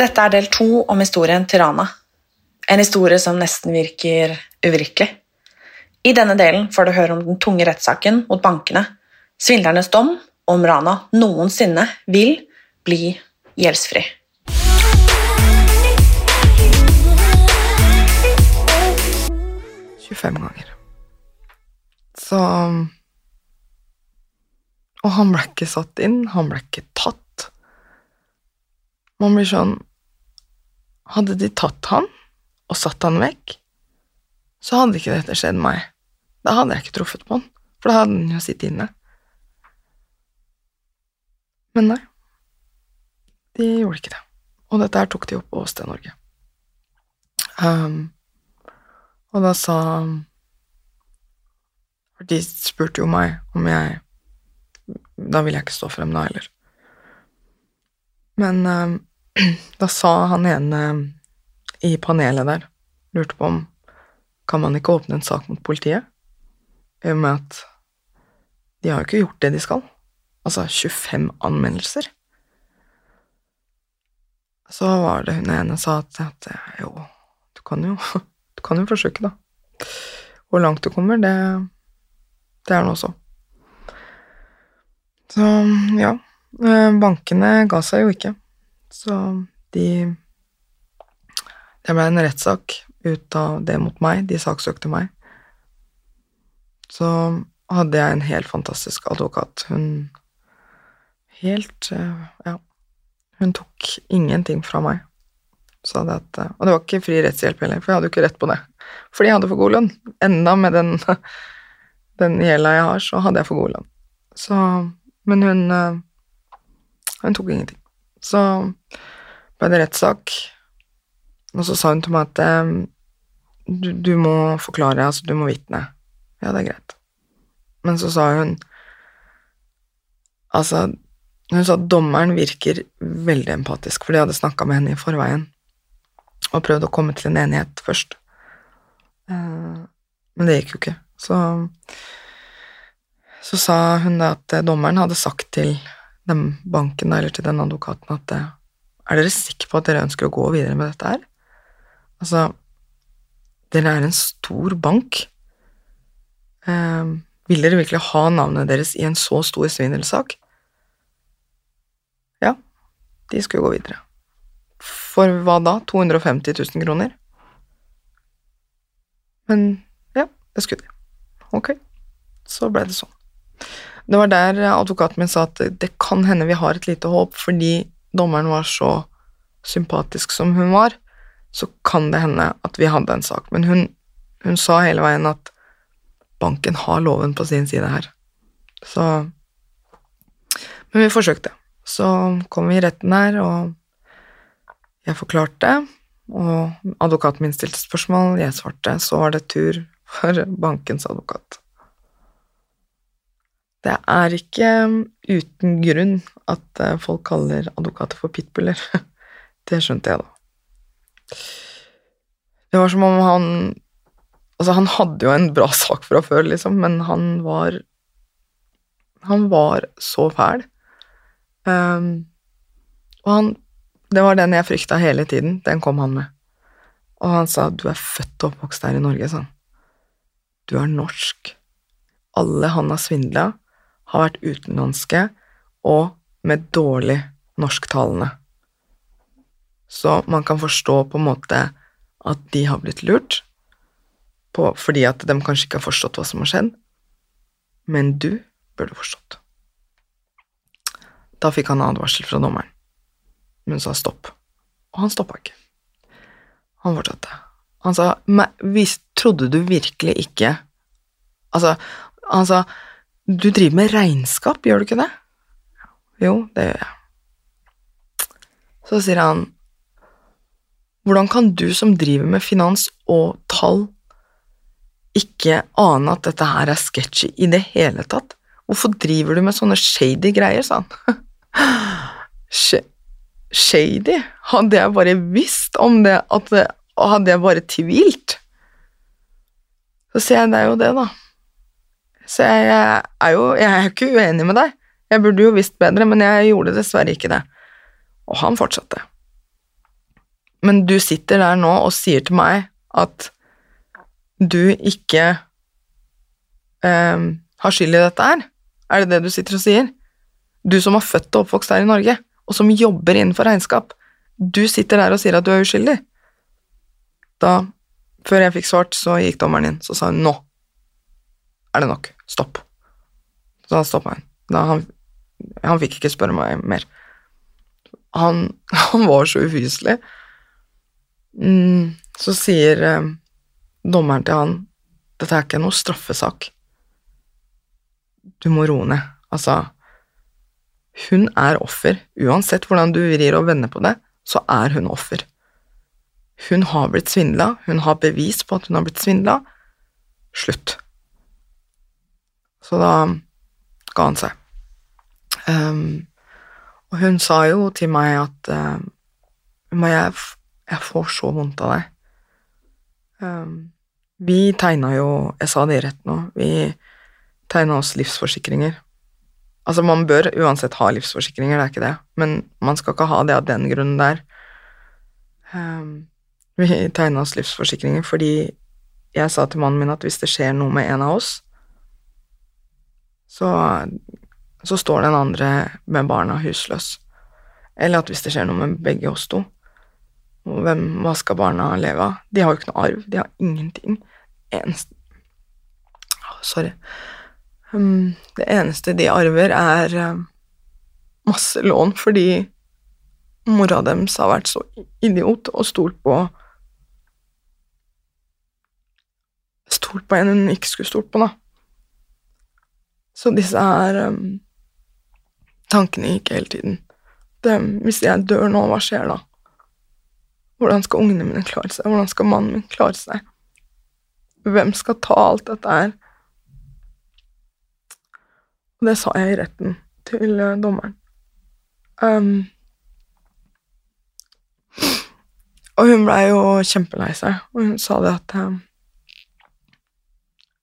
Dette er del to om historien til Rana. En historie som nesten virker uvirkelig. I denne delen får du høre om den tunge rettssaken mot bankene, svindlernes dom, og om Rana noensinne vil bli gjeldsfri. ganger. Så Og han ble ikke satt inn, han ble ikke tatt. Man blir sånn Hadde de tatt han og satt han vekk, så hadde ikke dette skjedd meg. Da hadde jeg ikke truffet på han, for da hadde han jo sittet inne. Men nei, de gjorde ikke det. Og dette her tok de opp på Åsted Norge. Um, og da sa For de spurte jo meg om jeg Da ville jeg ikke stå frem da heller. Men um, da sa han ene i panelet der, lurte på om kan man ikke åpne en sak mot politiet? I og med at de har jo ikke gjort det de skal. Altså 25 anmeldelser. Så var det hun ene sa at, at jo, du kan jo, du kan jo forsøke, da. Hvor langt du kommer, det, det er nå så. Så ja, eh, bankene ga seg jo ikke. Så de Det ble en rettssak ut av det mot meg. De saksøkte meg. Så hadde jeg en helt fantastisk advokat. Hun Helt eh, Ja. Hun tok ingenting fra meg. Sa det at, og det var ikke fri rettshjelp heller, for jeg hadde jo ikke rett på det. Fordi jeg hadde for god lønn. Enda med den, den gjelda jeg har, så hadde jeg for god lønn. Så Men hun eh, Hun tok ingenting. Så ble det rettssak, og så sa hun til meg at eh, du, du må forklare, altså du må vitne. Ja, det er greit. Men så sa hun Altså, hun sa at dommeren virker veldig empatisk, for de hadde snakka med henne i forveien og prøvd å komme til en enighet først. Eh, Men det gikk jo ikke. Så, så sa hun at eh, dommeren hadde sagt til den banken eller til den advokaten at er dere sikre på at dere ønsker å gå videre med dette her? Altså, dere er en stor bank. Eh, vil dere virkelig ha navnet deres i en så stor svindelsak? Ja, de skulle gå videre. For hva da? 250 000 kroner? Men ja, det skulle de. Ok, så ble det sånn. Det var der advokaten min sa at det kan hende vi har et lite håp, fordi dommeren var så sympatisk som hun var, så kan det hende at vi hadde en sak. Men hun, hun sa hele veien at banken har loven på sin side her. Så Men vi forsøkte. Så kom vi i retten her, og jeg forklarte, og advokaten min stilte spørsmål, jeg svarte, så var det tur for bankens advokat. Det er ikke uten grunn at eh, folk kaller advokater for pitbuller. Det skjønte jeg da. Det var som om han Altså, han hadde jo en bra sak fra før, liksom, men han var Han var så fæl. Um, og han Det var den jeg frykta hele tiden. Den kom han med. Og han sa 'du er født og oppvokst her i Norge', sa han. du er norsk. Alle han har svindla, har vært utenlandske og med dårlig norsktalende. Så man kan forstå på en måte at de har blitt lurt, på, fordi at de kanskje ikke har forstått hva som har skjedd, men du burde forstått. Da fikk han advarsel fra dommeren, men sa stopp, og han stoppa ikke. Han fortsatte. Han sa "Men vis- trodde du virkelig ikke Altså, han sa du driver med regnskap, gjør du ikke det? Jo, det gjør jeg. Så sier han hvordan kan du som driver med finans og tall, ikke ane at dette her er sketchy i det hele tatt? Hvorfor driver du med sånne shady greier, sa han. Sh- shady? Hadde jeg bare visst om det, at hadde jeg bare tvilt? Så sier jeg det er jo det, da. Så jeg, er jo jeg er ikke uenig med deg. Jeg burde jo visst bedre, men jeg gjorde dessverre ikke det. Og han fortsatte. Men du sitter der nå og sier til meg at du ikke ehm, har skyld i dette her? Er det det du sitter og sier? Du som har født og oppvokst her i Norge, og som jobber innenfor regnskap. Du sitter der og sier at du er uskyldig. Da, før jeg fikk svart, så gikk dommeren inn, så sa hun nå er det nok, stopp. Så da stoppa han. Da han. Han fikk ikke spørre meg mer. Han, han var så ufyselig. Mm, så sier eh, dommeren til han dette er ikke noe straffesak. Du må roe ned. Altså, hun er offer. Uansett hvordan du vrir og vender på det, så er hun offer. Hun har blitt svindla, hun har bevis på at hun har blitt svindla. Slutt. Så da ga han seg. Um, og hun sa jo til meg at ehm, jeg, jeg får så vondt av deg. Um, vi tegna jo Jeg sa det rett nå. Vi tegna oss livsforsikringer. Altså, man bør uansett ha livsforsikringer, det er ikke det, men man skal ikke ha det av den grunnen der. Um, vi tegna oss livsforsikringer fordi jeg sa til mannen min at hvis det skjer noe med en av oss, så, så står den andre med barna husløs. Eller at hvis det skjer noe med begge oss to, hvem, hva skal barna leve av? De har jo ikke noe arv, de har ingenting. Eneste Sorry. Um, det eneste de arver, er um, masse lån fordi mora deres har vært så idiot og stolt på Stolt på en hun ikke skulle stolt på, da. Så disse her um, tankene gikk hele tiden. Det, hvis jeg dør nå, hva skjer da? Hvordan skal ungene mine klare seg? Hvordan skal mannen min klare seg? Hvem skal ta alt dette her? Og det sa jeg i retten til eh, dommeren. Um, og hun blei jo kjempelei seg, og hun sa det at um,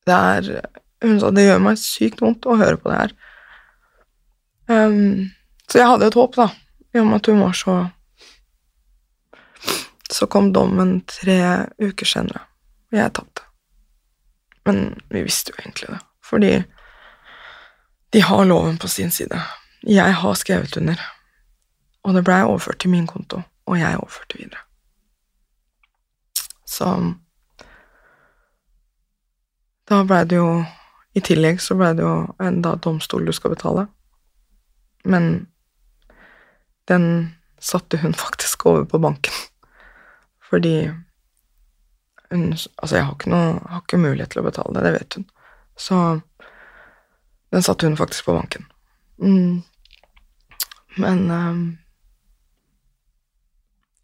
det er Hun sa det gjør meg sykt vondt å høre på det her. Um, så jeg hadde et håp, da, i og med at hun var så Så kom dommen tre uker senere, jeg tapte. Men vi visste jo egentlig det, fordi de har loven på sin side. Jeg har skrevet under, og det blei overført til min konto, og jeg overførte videre. Så da blei det jo I tillegg så blei det jo en da domstol du skal betale. Men den satte hun faktisk over på banken. Fordi hun Altså, jeg har ikke noe har ikke mulighet til å betale det, det vet hun. Så den satte hun faktisk på banken. Mm. Men um,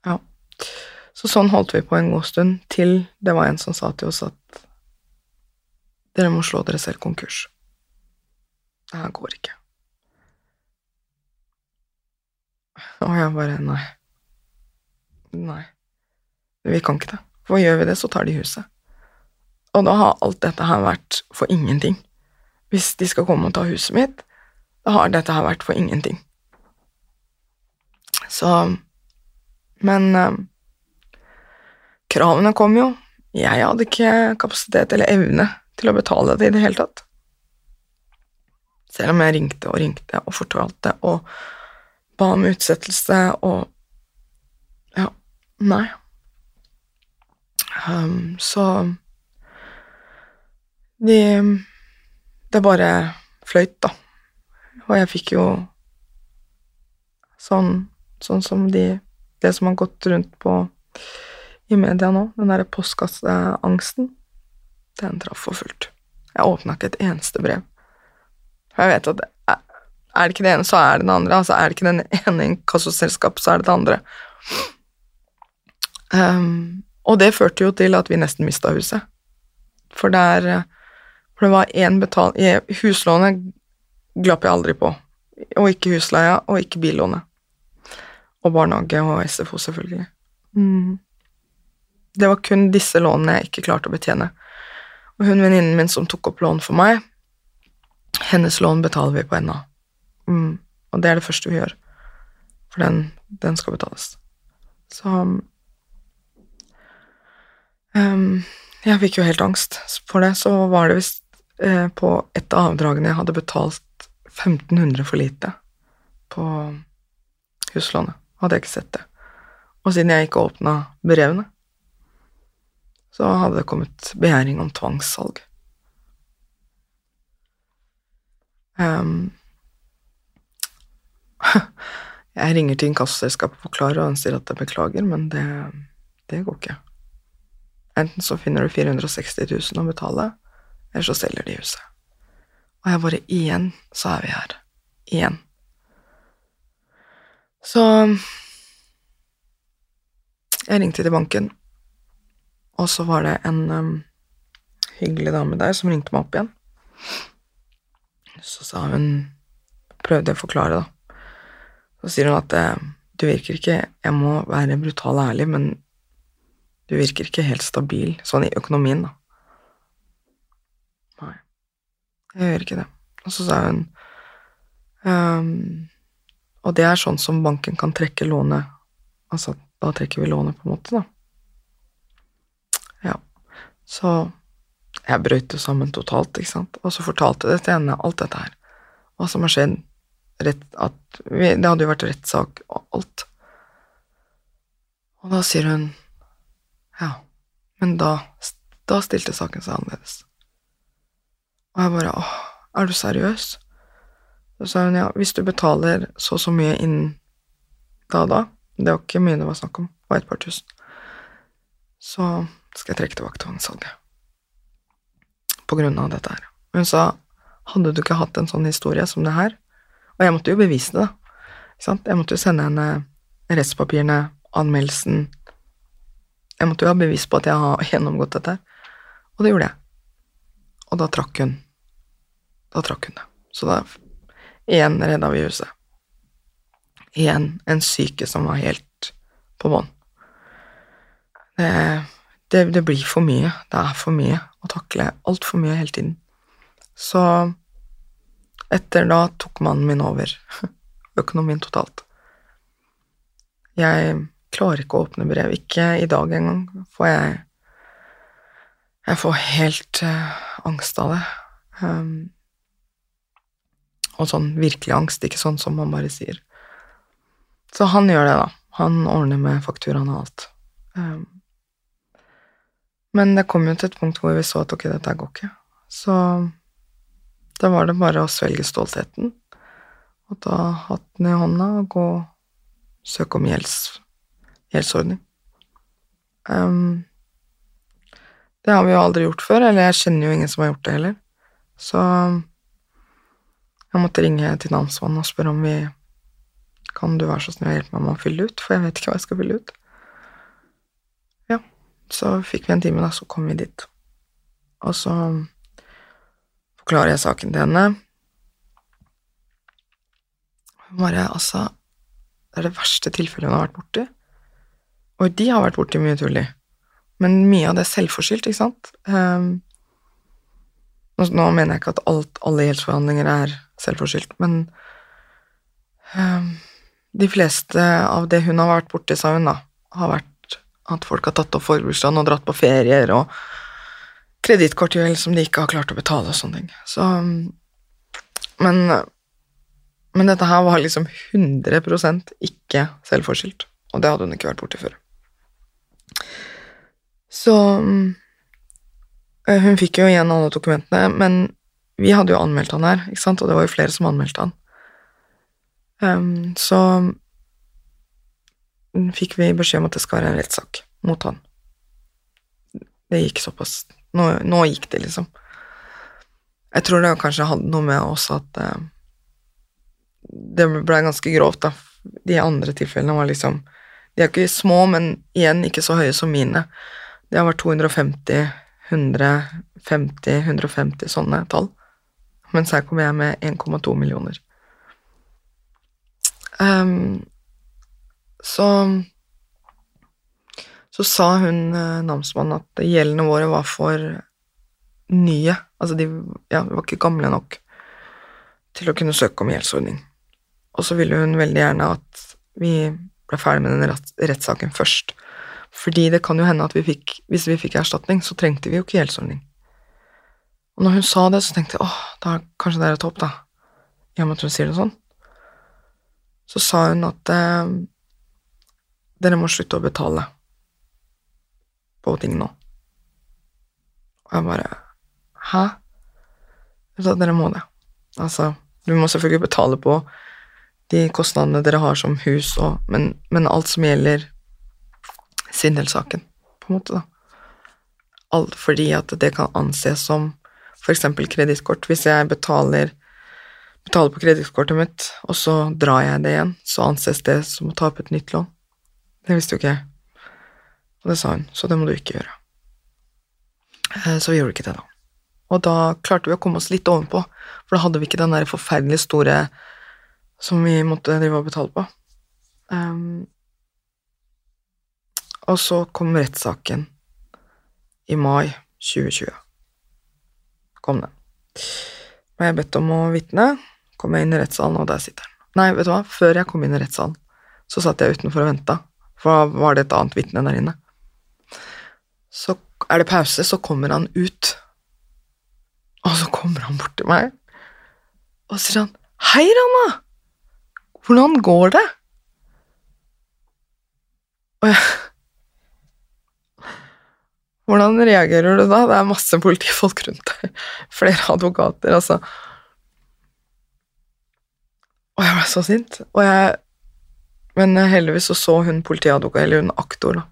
Ja. Så sånn holdt vi på en god stund, til det var en som sa til oss at dere må slå dere selv konkurs. Det her går ikke. Og jeg bare Nei. Nei. Vi kan ikke det. For gjør vi det, så tar de huset. Og da har alt dette her vært for ingenting. Hvis de skal komme og ta huset mitt, da har dette her vært for ingenting. Så Men eh, kravene kom jo. Jeg hadde ikke kapasitet eller evne til å betale det i det hele tatt. Selv om jeg ringte og ringte og fortalte og ba om utsettelse og Ja, nei. Um, så de Det bare fløyt, da. Og jeg fikk jo sånn, sånn som de Det som har gått rundt på i media nå, den derre postkasseangsten, den traff for fullt. Jeg åpna ikke et eneste brev. For jeg vet at er det ikke det ene, så er det det andre. Altså er det ikke den ene inkassoselskapet, så er det det andre. Um, og det førte jo til at vi nesten mista huset. For, der, for det var én betal... Huslånet glapp jeg aldri på. Og ikke husleia, og ikke billånet. Og barnehage og SFO, selvfølgelig. Mm. Det var kun disse lånene jeg ikke klarte å betjene. Og hun venninnen min som tok opp lån for meg, hennes lån betaler vi på ennå. Mm. Og det er det første vi gjør, for den, den skal betales. Så um, Jeg fikk jo helt angst for det. Så var det visst eh, på et av avdragene jeg hadde betalt 1500 for lite på huslånet. Hadde jeg ikke sett det. Og siden jeg ikke åpna brevene, så hadde det kommet begjæring om tvangssalg. Um, jeg ringer til inkassoselskapet og forklarer, og han sier at jeg beklager, men det, det går ikke. Enten så finner du 460 000 å betale, eller så selger de huset. Og jeg bare Igjen så er vi her. Igjen. Så jeg ringte til banken og så var det en um, hyggelig dame der som ringte meg opp igjen. Så sa hun Prøvde jeg å forklare, da. Så sier hun at eh, du virker ikke Jeg må være brutal og ærlig, men du virker ikke helt stabil sånn i økonomien, da. Nei, jeg gjør ikke det. Og så sa hun um, Og det er sånn som banken kan trekke lånet Altså, da trekker vi lånet, på en måte, da. Så jeg brøt jo sammen totalt, ikke sant, og så fortalte jeg det til henne, alt dette her, hva som har skjedd, rett, at vi, det hadde jo vært rettssak og alt. Og da sier hun ja, men da, da stilte saken seg annerledes. Og jeg bare åh, er du seriøs? Så sa hun ja, hvis du betaler så og så mye innen da og da, det var ikke mye det var snakk om, det var et par tusen, så skal jeg trekke tilbake tvangssalget. På grunn av dette her. Hun sa hadde du ikke hatt en sånn historie som det her Og jeg måtte jo bevise det. Jeg måtte jo sende henne rettspapirene, anmeldelsen Jeg måtte jo ha bevis på at jeg har gjennomgått dette. Og det gjorde jeg. Og da trakk hun. Da trakk hun det. Så da igjen redda vi huset. Igjen en syke som var helt på bånn. Det det, det, blir for mye. Det er for mye å takle. Altfor mye hele tiden. Så etter da tok mannen min over økonomien totalt. Jeg klarer ikke å åpne brev. Ikke i dag engang, for jeg Jeg får helt uh, angst av det. Um, og sånn virkelig angst, ikke sånn som man bare sier. Så han gjør det, da. Han ordner med fakturaen og alt. Um, men det kom jo til et punkt hvor vi så at ok, dette går ikke. Så da var det bare å svelge stoltheten og ta hatten i hånda og gå og søke om gjelds, gjeldsordning. Um, det har vi jo aldri gjort før, eller jeg kjenner jo ingen som har gjort det heller. Så jeg måtte ringe til namsmannen og spørre om vi Kan du være så snill å hjelpe meg med å fylle ut, for jeg vet ikke hva jeg skal fylle ut. Så fikk vi en time, da, så kom vi dit. Og så forklarer jeg saken til henne. Hun bare Altså, det er det verste tilfellet hun har vært borti. Og de har vært borti mye tull i. Men mye av det er selvforskyldt, ikke sant? Um, nå mener jeg ikke at alt, alle gjeldsforhandlinger er selvforskyldt, men um, de fleste av det hun har vært borti, sa hun da, har vært at folk har tatt opp forbrukslån og dratt på ferier og kredittkortgjeld som de ikke har klart å betale og sånne ting. Så Men, men dette her var liksom 100% ikke selvforskyldt, og det hadde hun ikke vært borti før. Så eh, hun fikk jo igjen alle dokumentene, men vi hadde jo anmeldt han her, ikke sant, og det var jo flere som anmeldte han. Um, så fikk vi beskjed om at det skal være en rettssak mot han. Det gikk såpass Nå, nå gikk det, liksom. Jeg tror det kanskje hadde noe med også at uh, det ble ganske grovt, da. De andre tilfellene var liksom De er ikke små, men igjen ikke så høye som mine. Det har vært 250, 150, 150 sånne tall. Mens her kommer jeg med 1,2 millioner. Um, så så sa hun eh, namsmannen at gjeldene våre var for nye. Altså, de ja, var ikke gamle nok til å kunne søke om gjeldsordning. Og så ville hun veldig gjerne at vi ble ferdig med den rettssaken først. Fordi det kan jo hende at vi fikk, hvis vi fikk erstatning, så trengte vi jo ikke gjeldsordning. Og når hun sa det, så tenkte jeg åh, da kanskje det er et håp, da. I og med at hun sier det sånn. Så sa hun at eh, dere må slutte å betale på ting nå. Og jeg bare Hæ? Så dere må det. Altså, du må selvfølgelig betale på de kostnadene dere har som hus og Men, men alt som gjelder Sindel-saken, på en måte, da. Alt fordi at det kan anses som eksempel kredittkort. Hvis jeg betaler, betaler på kredittkortet mitt, og så drar jeg det igjen, så anses det som å ta opp et nytt lån. Det visste jo ikke jeg. Og det sa hun, så det må du ikke gjøre. Eh, så vi gjorde ikke det, da. Og da klarte vi å komme oss litt ovenpå, for da hadde vi ikke den der forferdelig store som vi måtte drive og betale på. Um, og så kom rettssaken i mai 2020. Kom den. Ble jeg bedt om å vitne, kom jeg inn i rettssalen, og der sitter han. Nei, vet du hva, før jeg kom inn i rettssalen, så satt jeg utenfor og venta, da var det et annet vitne der inne. Så er det pause, så kommer han ut. Og så kommer han bort til meg, og sier han 'Hei, Ranna! Hvordan går det?' Og jeg Hvordan reagerer du da? Det er masse politifolk rundt deg. Flere advokater, altså. Og jeg ble så sint. Og jeg Men heldigvis så så hun politiadvokat, eller hun aktor, da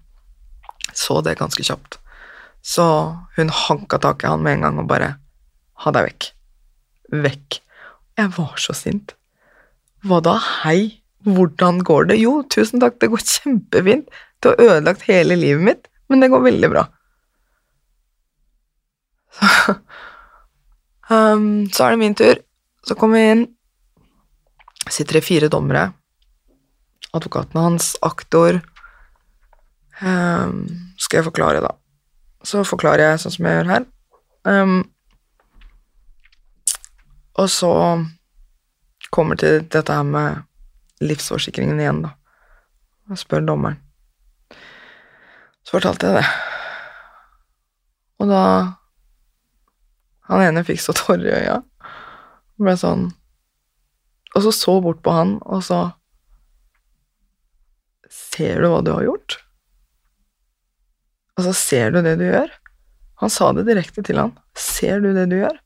så det ganske kjapt. Så hun hanka tak i han med en gang og bare Ha deg vekk. Vekk. Jeg var så sint. Hva da? Hei, hvordan går det? Jo, tusen takk, det går kjempefint. Du har ødelagt hele livet mitt, men det går veldig bra. Så, um, så er det min tur. Så kommer vi inn. Sitter det fire dommere. Advokaten hans, aktor, Um, skal jeg forklare, da. Så forklarer jeg sånn som jeg gjør her. Um, og så kommer til dette her med livsforsikringen igjen, da. Og spør dommeren. Så fortalte jeg det. Og da Han ene fikk så tårer i øya. Ble sånn Og så så bort på han, og så Ser du hva du har gjort? Altså, ser du det du gjør? Han sa det direkte til han. Ser du det du gjør?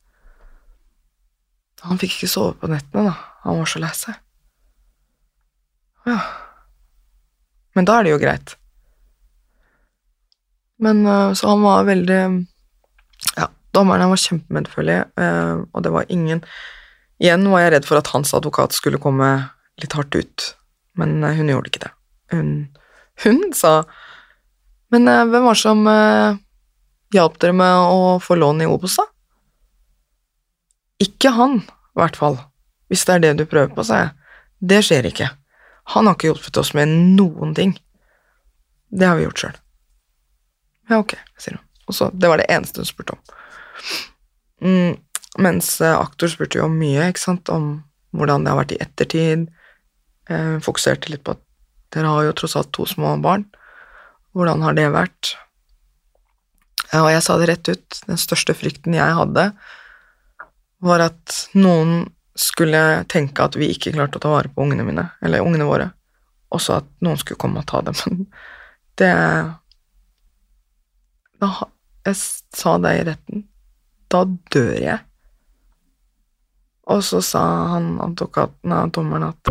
Han fikk ikke sove på nettene, da. Han var så lei seg. Ja Men da er det jo greit. Men uh, Så han var veldig Ja, dommerne var kjempemedfølelig, uh, og det var ingen Igjen var jeg redd for at hans advokat skulle komme litt hardt ut, men uh, hun gjorde ikke det. Hun, hun sa men eh, hvem var det som eh, hjalp dere med å få lån i Obos, da? Ikke han, i hvert fall. Hvis det er det du prøver på, sa jeg. Det skjer ikke. Han har ikke hjulpet oss med noen ting. Det har vi gjort sjøl. Ja, ok, sier hun. Og så, Det var det eneste hun spurte om. Mm, mens eh, aktor spurte jo om mye, ikke sant, om hvordan det har vært i ettertid. Eh, fokuserte litt på at dere har jo tross alt to små barn. Hvordan har det vært? Og jeg sa det rett ut. Den største frykten jeg hadde, var at noen skulle tenke at vi ikke klarte å ta vare på ungene mine, eller ungene våre, og så at noen skulle komme og ta dem. Men det da, Jeg sa det i retten. Da dør jeg. Og så sa han advokaten av dommeren at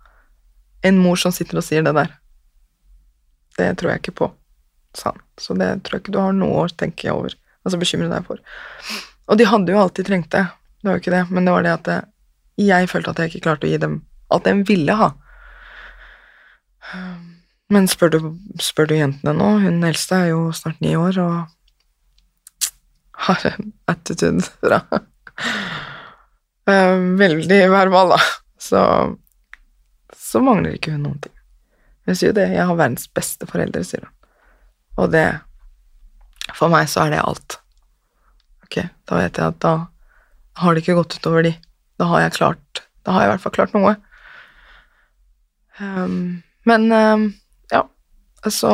en mor som sitter og sier det der. Det tror jeg ikke på, sa han. Så det tror jeg ikke du har noe å tenke over, altså bekymre deg for. Og de hadde jo alltid trengt det, det var jo ikke det, men det var det at jeg følte at jeg ikke klarte å gi dem alt de ville ha. Men spør du, spør du jentene nå, hun eldste er jo snart ni år og har en attitude fra eh, Veldig verbal, da. Så, så mangler ikke hun noen ting. Hun sier jo det. 'Jeg har verdens beste foreldre', sier hun. Og det For meg så er det alt. Ok, da vet jeg at da har det ikke gått utover de. Da har jeg klart Da har jeg i hvert fall klart noe. Um, men um, ja, så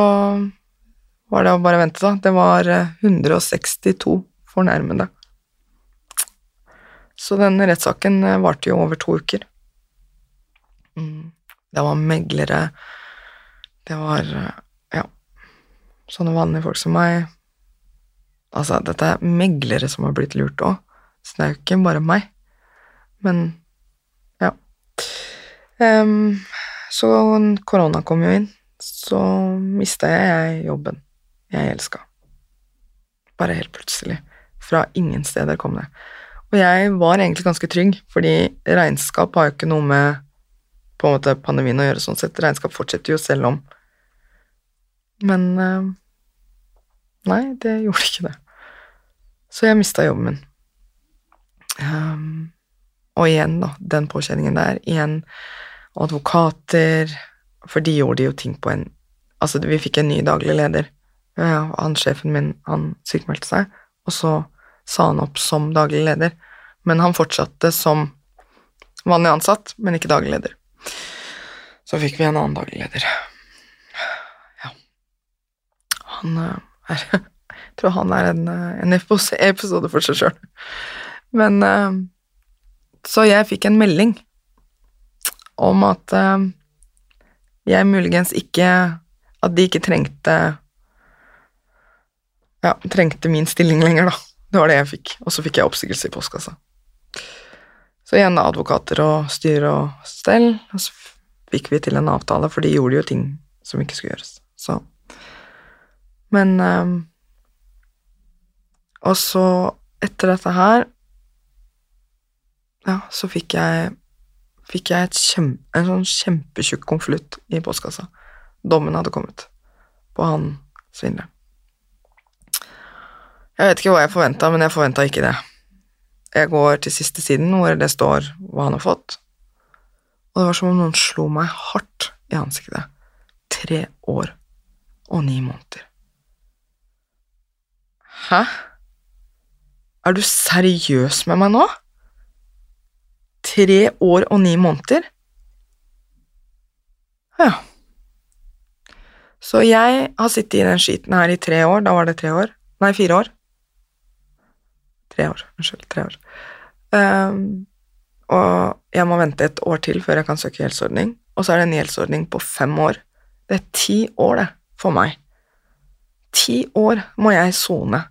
var det å bare vente, da. Det var eh, 162 fornærmede. Så den rettssaken eh, varte jo over to uker. Mm. Det var meglere, det var ja, sånne vanlige folk som meg. Altså, dette er meglere som har blitt lurt òg, så det er jo ikke bare meg. Men ja. Um, så korona kom jo inn, så mista jeg jobben jeg elska. Bare helt plutselig. Fra ingen steder kom det. Og jeg var egentlig ganske trygg, fordi regnskap har jo ikke noe med på en måte pandemien å gjøre sånn sett. Regnskap fortsetter jo selv om. Men eh, nei, det gjorde ikke det. Så jeg mista jobben min. Um, og igjen, da, den påkjenningen der. Igjen advokater For de gjorde jo ting på en Altså, vi fikk en ny daglig leder. Ja, han sjefen min, han sykmeldte seg, og så sa han opp som daglig leder. Men han fortsatte som vanlig ansatt, men ikke daglig leder. Så fikk vi en annen daglig leder. Ja. Han eh, er Jeg tror han er en, eh, en episode for seg sjøl. Men eh, Så jeg fikk en melding om at jeg muligens ikke At de ikke trengte ja, trengte min stilling lenger, da. Det var det jeg fikk. Og så fikk jeg oppsigelse i postkassa. Så igjen advokater og styre og stell, og så fikk vi til en avtale, for de gjorde jo ting som ikke skulle gjøres. Så Men um, Og så, etter dette her Ja, så fikk jeg fikk jeg kjempe, en sånn kjempetjukk konvolutt i postkassa. Dommen hadde kommet på han svindleren. Jeg vet ikke hva jeg forventa, men jeg forventa ikke det. Jeg går til siste siden hvor det står hva han har fått, og det var som om noen slo meg hardt i ansiktet. Tre år og ni måneder. Hæ? Er du seriøs med meg nå? Tre år og ni måneder? Ja. Så jeg har sittet i den skiten her i tre år, da var det tre år, nei, fire år. Tre år, unnskyld, tre år. Um, og jeg må vente et år til før jeg kan søke gjeldsordning, og så er det en gjeldsordning på fem år. Det er ti år, det, for meg, Ti år må jeg sone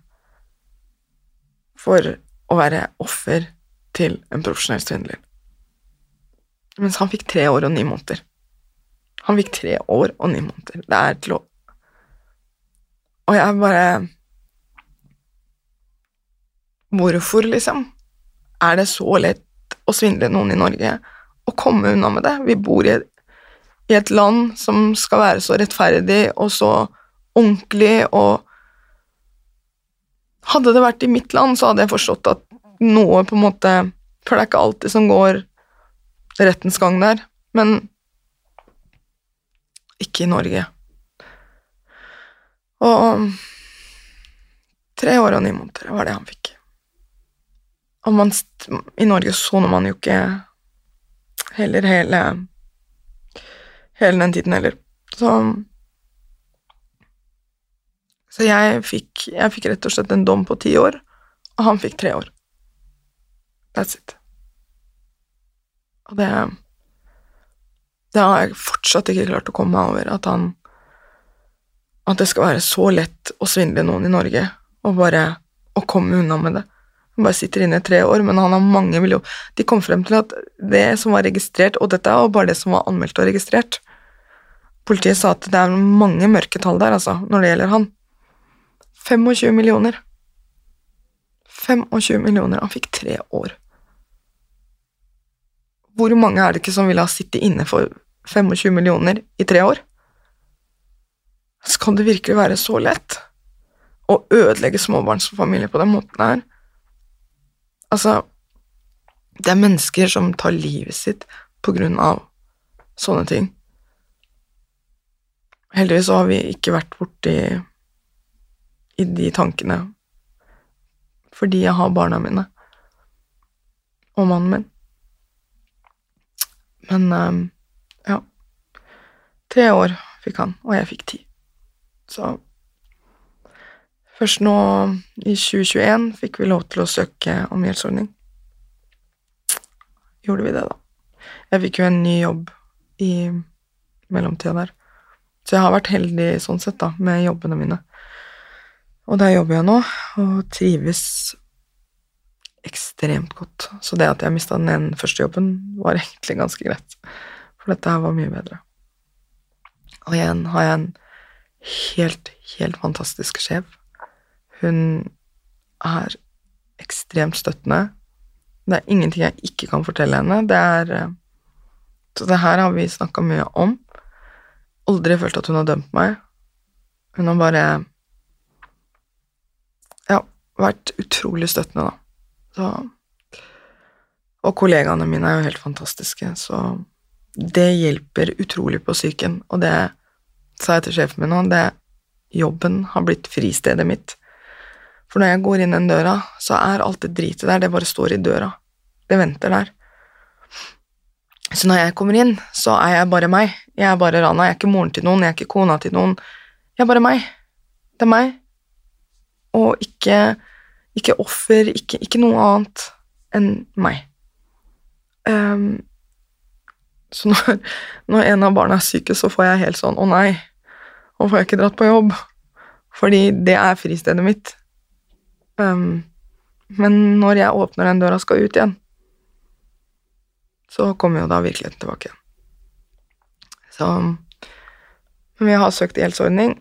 for å være offer til en profesjonell svindler. Mens han fikk tre år og ni måneder. Han fikk tre år og ni måneder. Det er til å Og jeg bare Hvorfor, liksom? Er det så lett å svindle noen i Norge og komme unna med det? Vi bor i et, i et land som skal være så rettferdig og så ordentlig og Hadde det vært i mitt land, så hadde jeg forstått at noe på en måte For det er ikke alltid som går rettens gang der, men ikke i Norge. Og tre år og ni måneder var det han fikk. Og man, i Norge soner man jo ikke heller hele hele den tiden heller. Så Så jeg fikk, jeg fikk rett og slett en dom på ti år, og han fikk tre år. That's it. Og det Det har jeg fortsatt ikke klart å komme meg over, at han At det skal være så lett å svindle noen i Norge, og bare å komme unna med det. Han bare sitter inne i tre år, men han har mange millioner De kom frem til at det som var registrert, og dette var bare det som var anmeldt og registrert Politiet sa at det er mange mørketall der, altså, når det gjelder han. 25 millioner. 25 millioner. Han fikk tre år. Hvor mange er det ikke som ville ha sittet inne for 25 millioner i tre år? Skal det virkelig være så lett å ødelegge småbarnsfamilier på den måten her? Altså, det er mennesker som tar livet sitt på grunn av sånne ting. Heldigvis så har vi ikke vært borti i de tankene fordi jeg har barna mine og mannen min. Men um, ja Tre år fikk han, og jeg fikk ti. Så først nå i 2021 fikk vi lov til å søke om gjeldsordning. Gjorde vi det, da. Jeg fikk jo en ny jobb i mellomtida der. Så jeg har vært heldig sånn sett, da, med jobbene mine. Og der jobber jeg nå, og trives ekstremt godt. Så det at jeg mista den første jobben, var egentlig ganske greit. For dette her var mye bedre. Og igjen har jeg en helt, helt fantastisk sjef. Hun er ekstremt støttende. Det er ingenting jeg ikke kan fortelle henne. Det er eh, Så det her har vi snakka mye om. Aldri følt at hun har dømt meg. Hun har bare Ja, vært utrolig støttende, da. Så Og kollegaene mine er jo helt fantastiske, så det hjelper utrolig på psyken, og det sa jeg til sjefen min nå, det jobben har blitt fristedet mitt. For når jeg går inn den døra, så er alt det dritet der, det bare står i døra. Det venter der. Så når jeg kommer inn, så er jeg bare meg. Jeg er bare Rana. Jeg er ikke moren til noen, jeg er ikke kona til noen. Jeg er bare meg. Det er meg. Og ikke, ikke offer, ikke, ikke, noe annet enn meg. Um, så når, når, en av barna er syke, så får jeg helt sånn Å nei, nå får jeg ikke dratt på jobb. Fordi det er fristedet mitt. Um, men når jeg åpner den døra og skal ut igjen, så kommer jo da virkeligheten tilbake. igjen. Så vi har søkt gjeldsordning,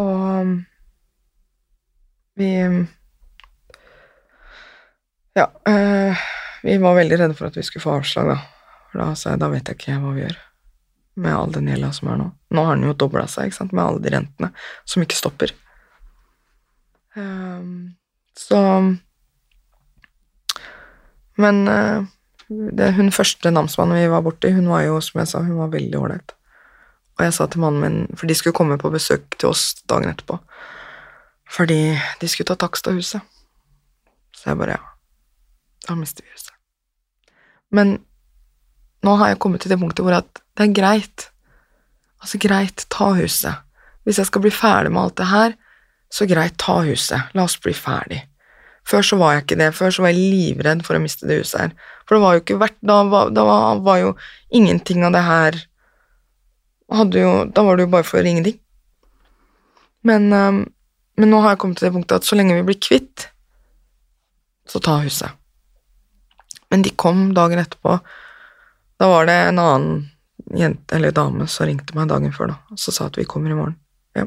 og vi Ja, øh, vi var veldig redde for at vi skulle få avslag, da. For da sa jeg da vet jeg ikke hva vi gjør med all den gjelda som er nå. Nå har den jo dobla seg, ikke sant, med alle de rentene som ikke stopper. Um, så Men uh, det, hun første namsmannen vi var borti, hun var jo, som jeg sa, hun var veldig ålreit. Og jeg sa til mannen min, for de skulle komme på besøk til oss dagen etterpå, fordi de skulle ta takst av huset. Så jeg bare ja, da mister vi huset. Men nå har jeg kommet til det punktet hvor at det er greit. Altså, greit, ta huset. Hvis jeg skal bli ferdig med alt det her, så greit, ta huset. La oss bli ferdig. Før så var jeg ikke det. Før så var jeg livredd for å miste det huset her. For det var jo ikke verdt Da var, da var jo ingenting av det her jo, Da var det jo bare for ingenting. Men um, Men nå har jeg kommet til det punktet at så lenge vi blir kvitt, så ta huset. Men de kom dagen etterpå. Da var det en annen jente, eller dame som ringte meg dagen før, da, og så sa at vi kommer i morgen. Ja.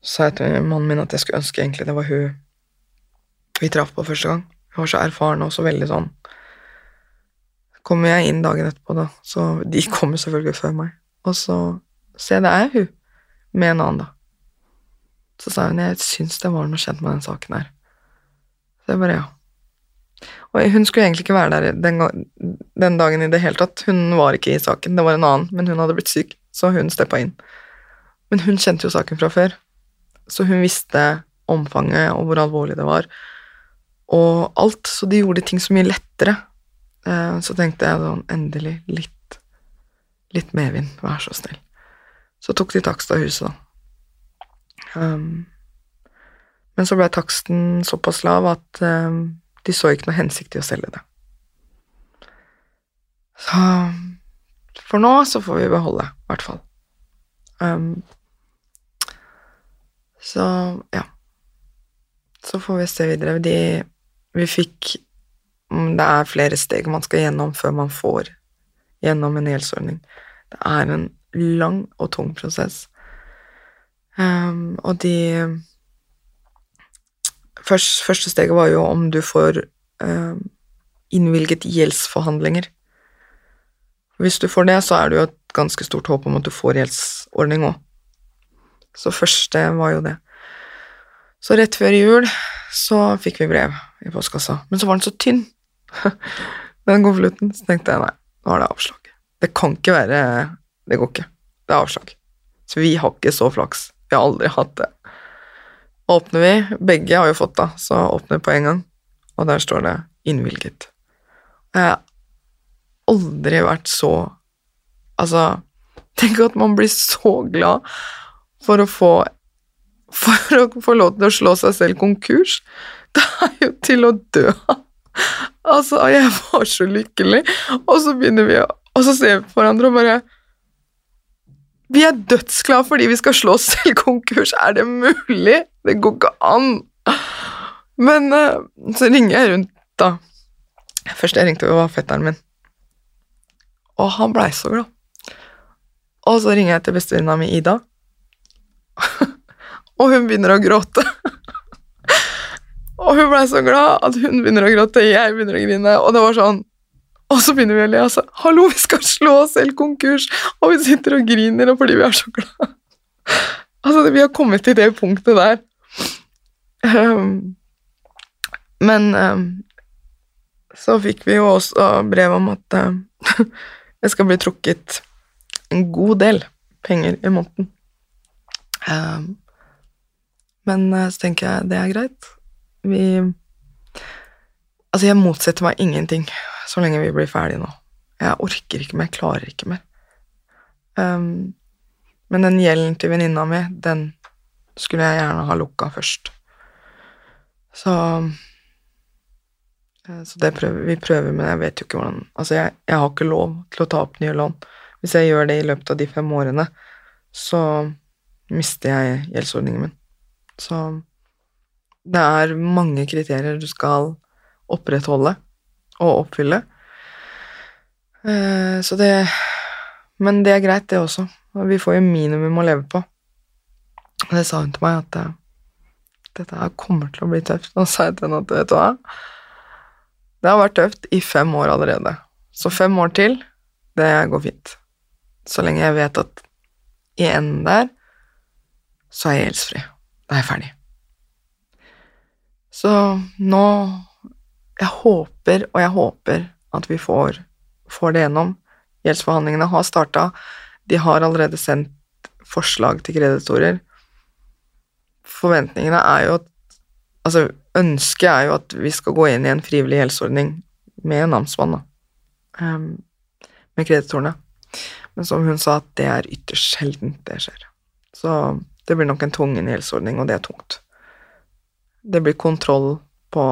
Så sa jeg til mannen min at jeg skulle ønske egentlig det var hun vi traff på første gang. Hun var så erfaren og så veldig sånn Kommer jeg inn dagen etterpå, da, så de kommer selvfølgelig før meg, og så Se, det er hun med en annen, da. Så sa hun jeg syns det var noe kjent med den saken her. Så jeg bare ja. Og hun skulle egentlig ikke være der den, den, dagen i det hele tatt. Hun var ikke i saken, det var en annen, men hun hadde blitt syk, så hun steppa inn. Men hun kjente jo saken fra før, så hun visste omfanget og hvor alvorlig det var, og alt, så de gjorde ting så mye lettere. Eh, så tenkte jeg sånn, endelig, litt, litt medvind, vær så snill. Så tok de takst av huset, da. Um, men så ble taksten såpass lav at um, de så ikke noe hensikt i å selge det. Så for nå så får vi beholde, i hvert fall. Um, så ja. Så får vi se videre. De, vi fikk Det er flere steg man skal gjennom før man får gjennom en gjeldsordning. Det er en lang og tung prosess. Um, og de først, Første steget var jo om du får um, innvilget gjeldsforhandlinger. Hvis du får det, så er det jo et ganske stort håp om at du får gjeldsordning òg. Så første var jo det. Så rett før jul så fikk vi brev i postkassa, men så var den så tynn, den konvolutten, så tenkte jeg nei, nå er det avslag. Det kan ikke være Det går ikke. Det er avslag. Så vi har ikke så flaks. Vi har aldri hatt det. Åpner vi, begge har jo fått da, så åpner vi på en gang, og der står det 'innvilget'. Jeg har aldri vært så Altså, tenk at man blir så glad for å få for å få lov til å slå seg selv konkurs. Det er jo til å dø av. Altså, jeg var så lykkelig, og så begynner vi å Og så ser vi på hverandre og bare vi er dødsglade fordi vi skal slå oss selv konkurs. Er det mulig? Det går ikke an. Men uh, så ringer jeg rundt, da. Først jeg ringte, var fetteren min. Og han blei så glad. Og så ringer jeg til bestevenninna mi, Ida. og hun begynner å gråte. Og hun blei så glad at hun begynner å gråte, jeg begynner å grine, og det var sånn og så begynner vi å le. Altså, 'Hallo, vi skal slå oss selv konkurs!' Og vi sitter og griner fordi vi er så glad. Altså, vi har kommet til det punktet der. Um, men um, så fikk vi jo også brev om at uh, det skal bli trukket en god del penger i måneden. Um, men uh, så tenker jeg det er greit. Vi Altså, jeg motsetter meg ingenting så lenge vi blir ferdige nå. Jeg orker ikke mer, jeg klarer ikke mer. Um, men den gjelden til venninna mi, den skulle jeg gjerne ha lukka først. Så eh, Så det prøver vi prøver, men jeg vet jo ikke hvordan Altså, jeg, jeg har ikke lov til å ta opp nye lån. Hvis jeg gjør det i løpet av de fem årene, så mister jeg gjeldsordningen min. Så det er mange kriterier du skal opprettholde og oppfylle. Eh, så det Men det er greit, det også. Vi får jo minimum å leve på. Og det sa hun til meg, at uh, dette her kommer til å bli tøft. Og sa jeg til henne at vet du hva, det har vært tøft i fem år allerede. Så fem år til, det går fint. Så lenge jeg vet at i enden der, så er jeg gjeldsfri. Da er jeg ferdig. Så nå jeg håper og jeg håper at vi får, får det gjennom. Gjeldsforhandlingene har starta. De har allerede sendt forslag til kreditorer. Forventningene er jo at Altså, ønsket er jo at vi skal gå inn i en frivillig gjeldsordning med namsmann, da. Um, med kreditorene. Men som hun sa, at det er ytterst sjeldent det skjer. Så det blir nok en tvungen gjeldsordning, og det er tungt. Det blir kontroll på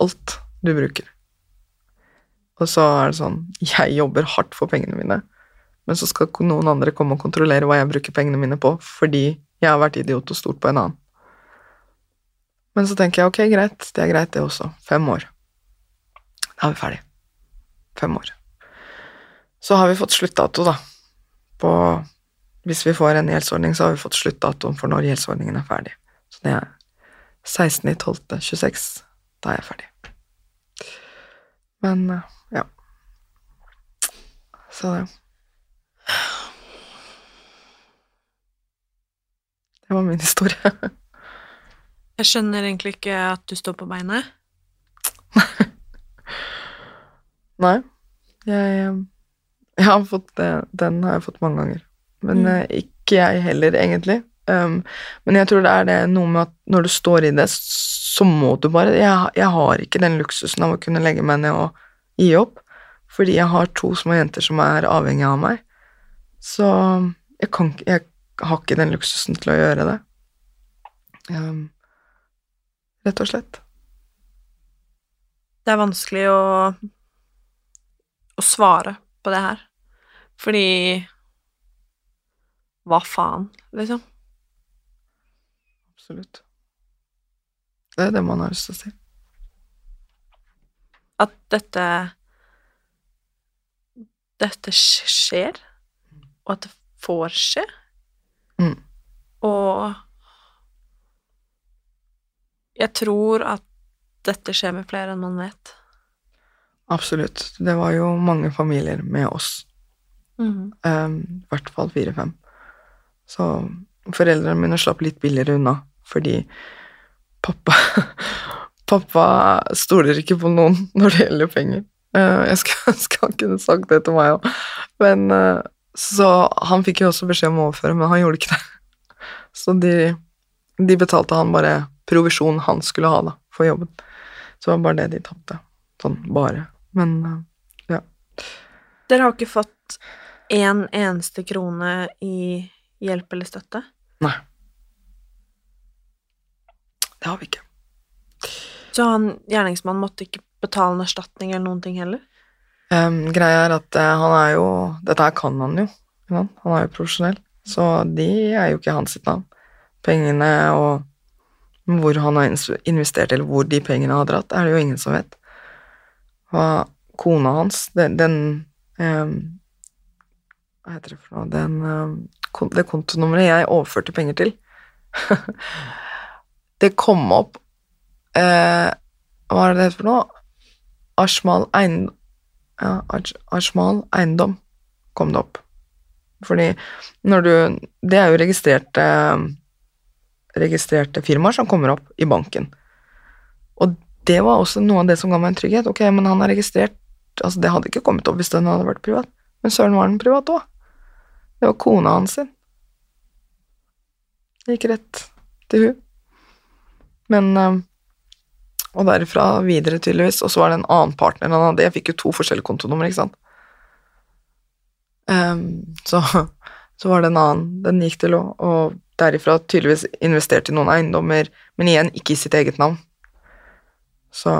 alt du bruker. Og så er det sånn Jeg jobber hardt for pengene mine, men så skal noen andre komme og kontrollere hva jeg bruker pengene mine på, fordi jeg har vært idiot og stort på en annen. Men så tenker jeg ok, greit, det er greit det også. Fem år. Da er vi ferdig. Fem år. Så har vi fått sluttdato, da. På Hvis vi får en gjeldsordning, så har vi fått sluttdatoen for når gjeldsordningen er ferdig. Så det er 16.12.26. Da er jeg ferdig. Men eh, ja. Så det Det var min historie. Jeg skjønner egentlig ikke at du står på beinet. Nei. Jeg, eh, jeg har fått det. Den har jeg fått mange ganger. Men Mm. eh, ikke jeg heller, egentlig. Um, men jeg tror det er det noe med at når du står i det, så må du bare Jeg, jeg har ikke den luksusen av å kunne legge meg ned og gi opp, fordi jeg har to små jenter som er avhengige av meg. Så jeg, kan, jeg har ikke den luksusen til å gjøre det. Um, rett og slett. Det er vanskelig å å svare på det her. Fordi Hva faen, liksom? Absolutt. Det er det man har lyst til å si. At dette Dette skjer, og at det får skje. Mm. Og jeg tror at dette skjer med flere enn man vet. Absolutt. Det var jo mange familier med oss. Mm. Um, I hvert fall fire-fem. Så foreldrene mine slapp litt billigere unna, fordi pappa Pappa stoler ikke på noen når det gjelder penger. Jeg jeg skal, han kunne sagt det til meg òg, men uh, Så han fikk jo også beskjed om å overføre, men han gjorde ikke det. Så de, de betalte han bare provisjon han skulle ha, da, for jobben. Så det var bare det de tapte. Sånn bare. Men uh, ja. Dere har ikke fått én eneste krone i hjelp eller støtte? Nei. Det har vi ikke. Så han gjerningsmannen måtte ikke betale en erstatning eller noen ting heller? Um, greia er at uh, han er jo Dette her kan han jo. Han er jo profesjonell, så de er jo ikke hans sitt navn. Pengene og hvor han har investert, eller hvor de pengene har dratt, er det jo ingen som vet. Og kona hans, den, den um, Hva heter det for noe Den, um, Det kontonummeret jeg overførte penger til Det kom opp eh, Hva er det det heter for noe? Ashmal Eiendom ja, Ashmal Eiendom kom det opp. Fordi når du Det er jo registrerte registrerte firmaer som kommer opp i banken. Og det var også noe av det som ga meg en trygghet. Ok, men han er registrert Altså, det hadde ikke kommet opp hvis den hadde vært privat. Men søren var den privat òg. Det var kona hans sin. Det gikk rett til hun. Men eh, og derifra videre, tydeligvis. Og så var det en annen partner han hadde. Jeg fikk jo to forskjellige kontonummer, ikke sant. Um, så, så var det en annen den gikk til, og, og derifra tydeligvis investerte i noen eiendommer, men igjen ikke i sitt eget navn. Så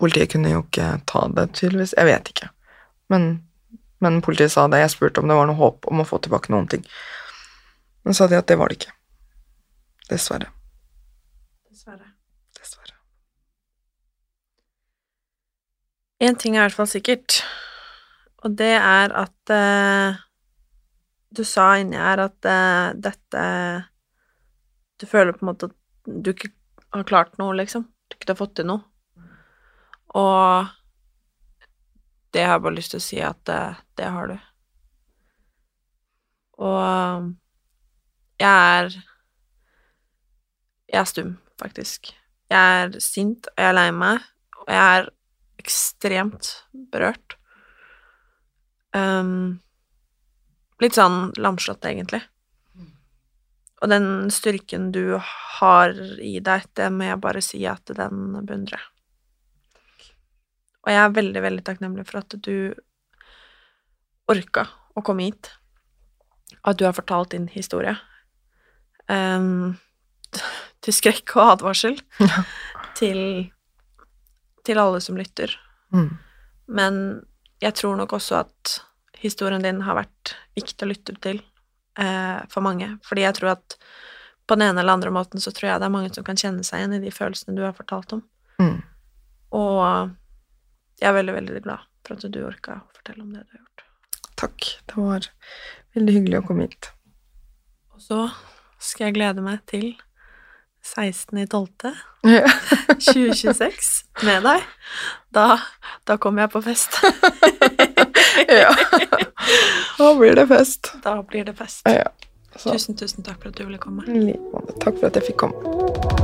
politiet kunne jo ikke ta det, tydeligvis. Jeg vet ikke. Men, men politiet sa det. Jeg spurte om det var noe håp om å få tilbake noen ting. Men sa de at det var det ikke. Dessverre. Dessverre. Dessverre. Én ting er i hvert fall sikkert, og det er at uh, Du sa inni her at uh, dette Du føler på en måte at du ikke har klart noe, liksom. Du ikke har fått til noe. Og det har jeg bare lyst til å si at eh, det har du. Og jeg er Jeg er stum, faktisk. Jeg er sint, og jeg er lei meg, og jeg er ekstremt berørt. Um, litt sånn lamslått, egentlig. Og den styrken du har i deg, det må jeg bare si at den beundrer jeg. Og jeg er veldig, veldig takknemlig for at du orka å komme hit. At du har fortalt din historie. Um, til skrekk og advarsel. til, til alle som lytter. Mm. Men jeg tror nok også at historien din har vært viktig å lytte til eh, for mange. Fordi jeg tror at på den ene eller andre måten så tror jeg det er mange som kan kjenne seg igjen i de følelsene du har fortalt om. Mm. Og jeg er veldig, veldig glad for at du orka å fortelle om det du har gjort. Takk. Det var veldig hyggelig å komme hit. Og så skal jeg glede meg til 16.12. Ja. 2026 med deg. Da, da kommer jeg på fest. ja. Da blir det fest. Da blir det fest. Ja. Tusen, tusen takk for at du ville komme. Takk for at jeg fikk komme.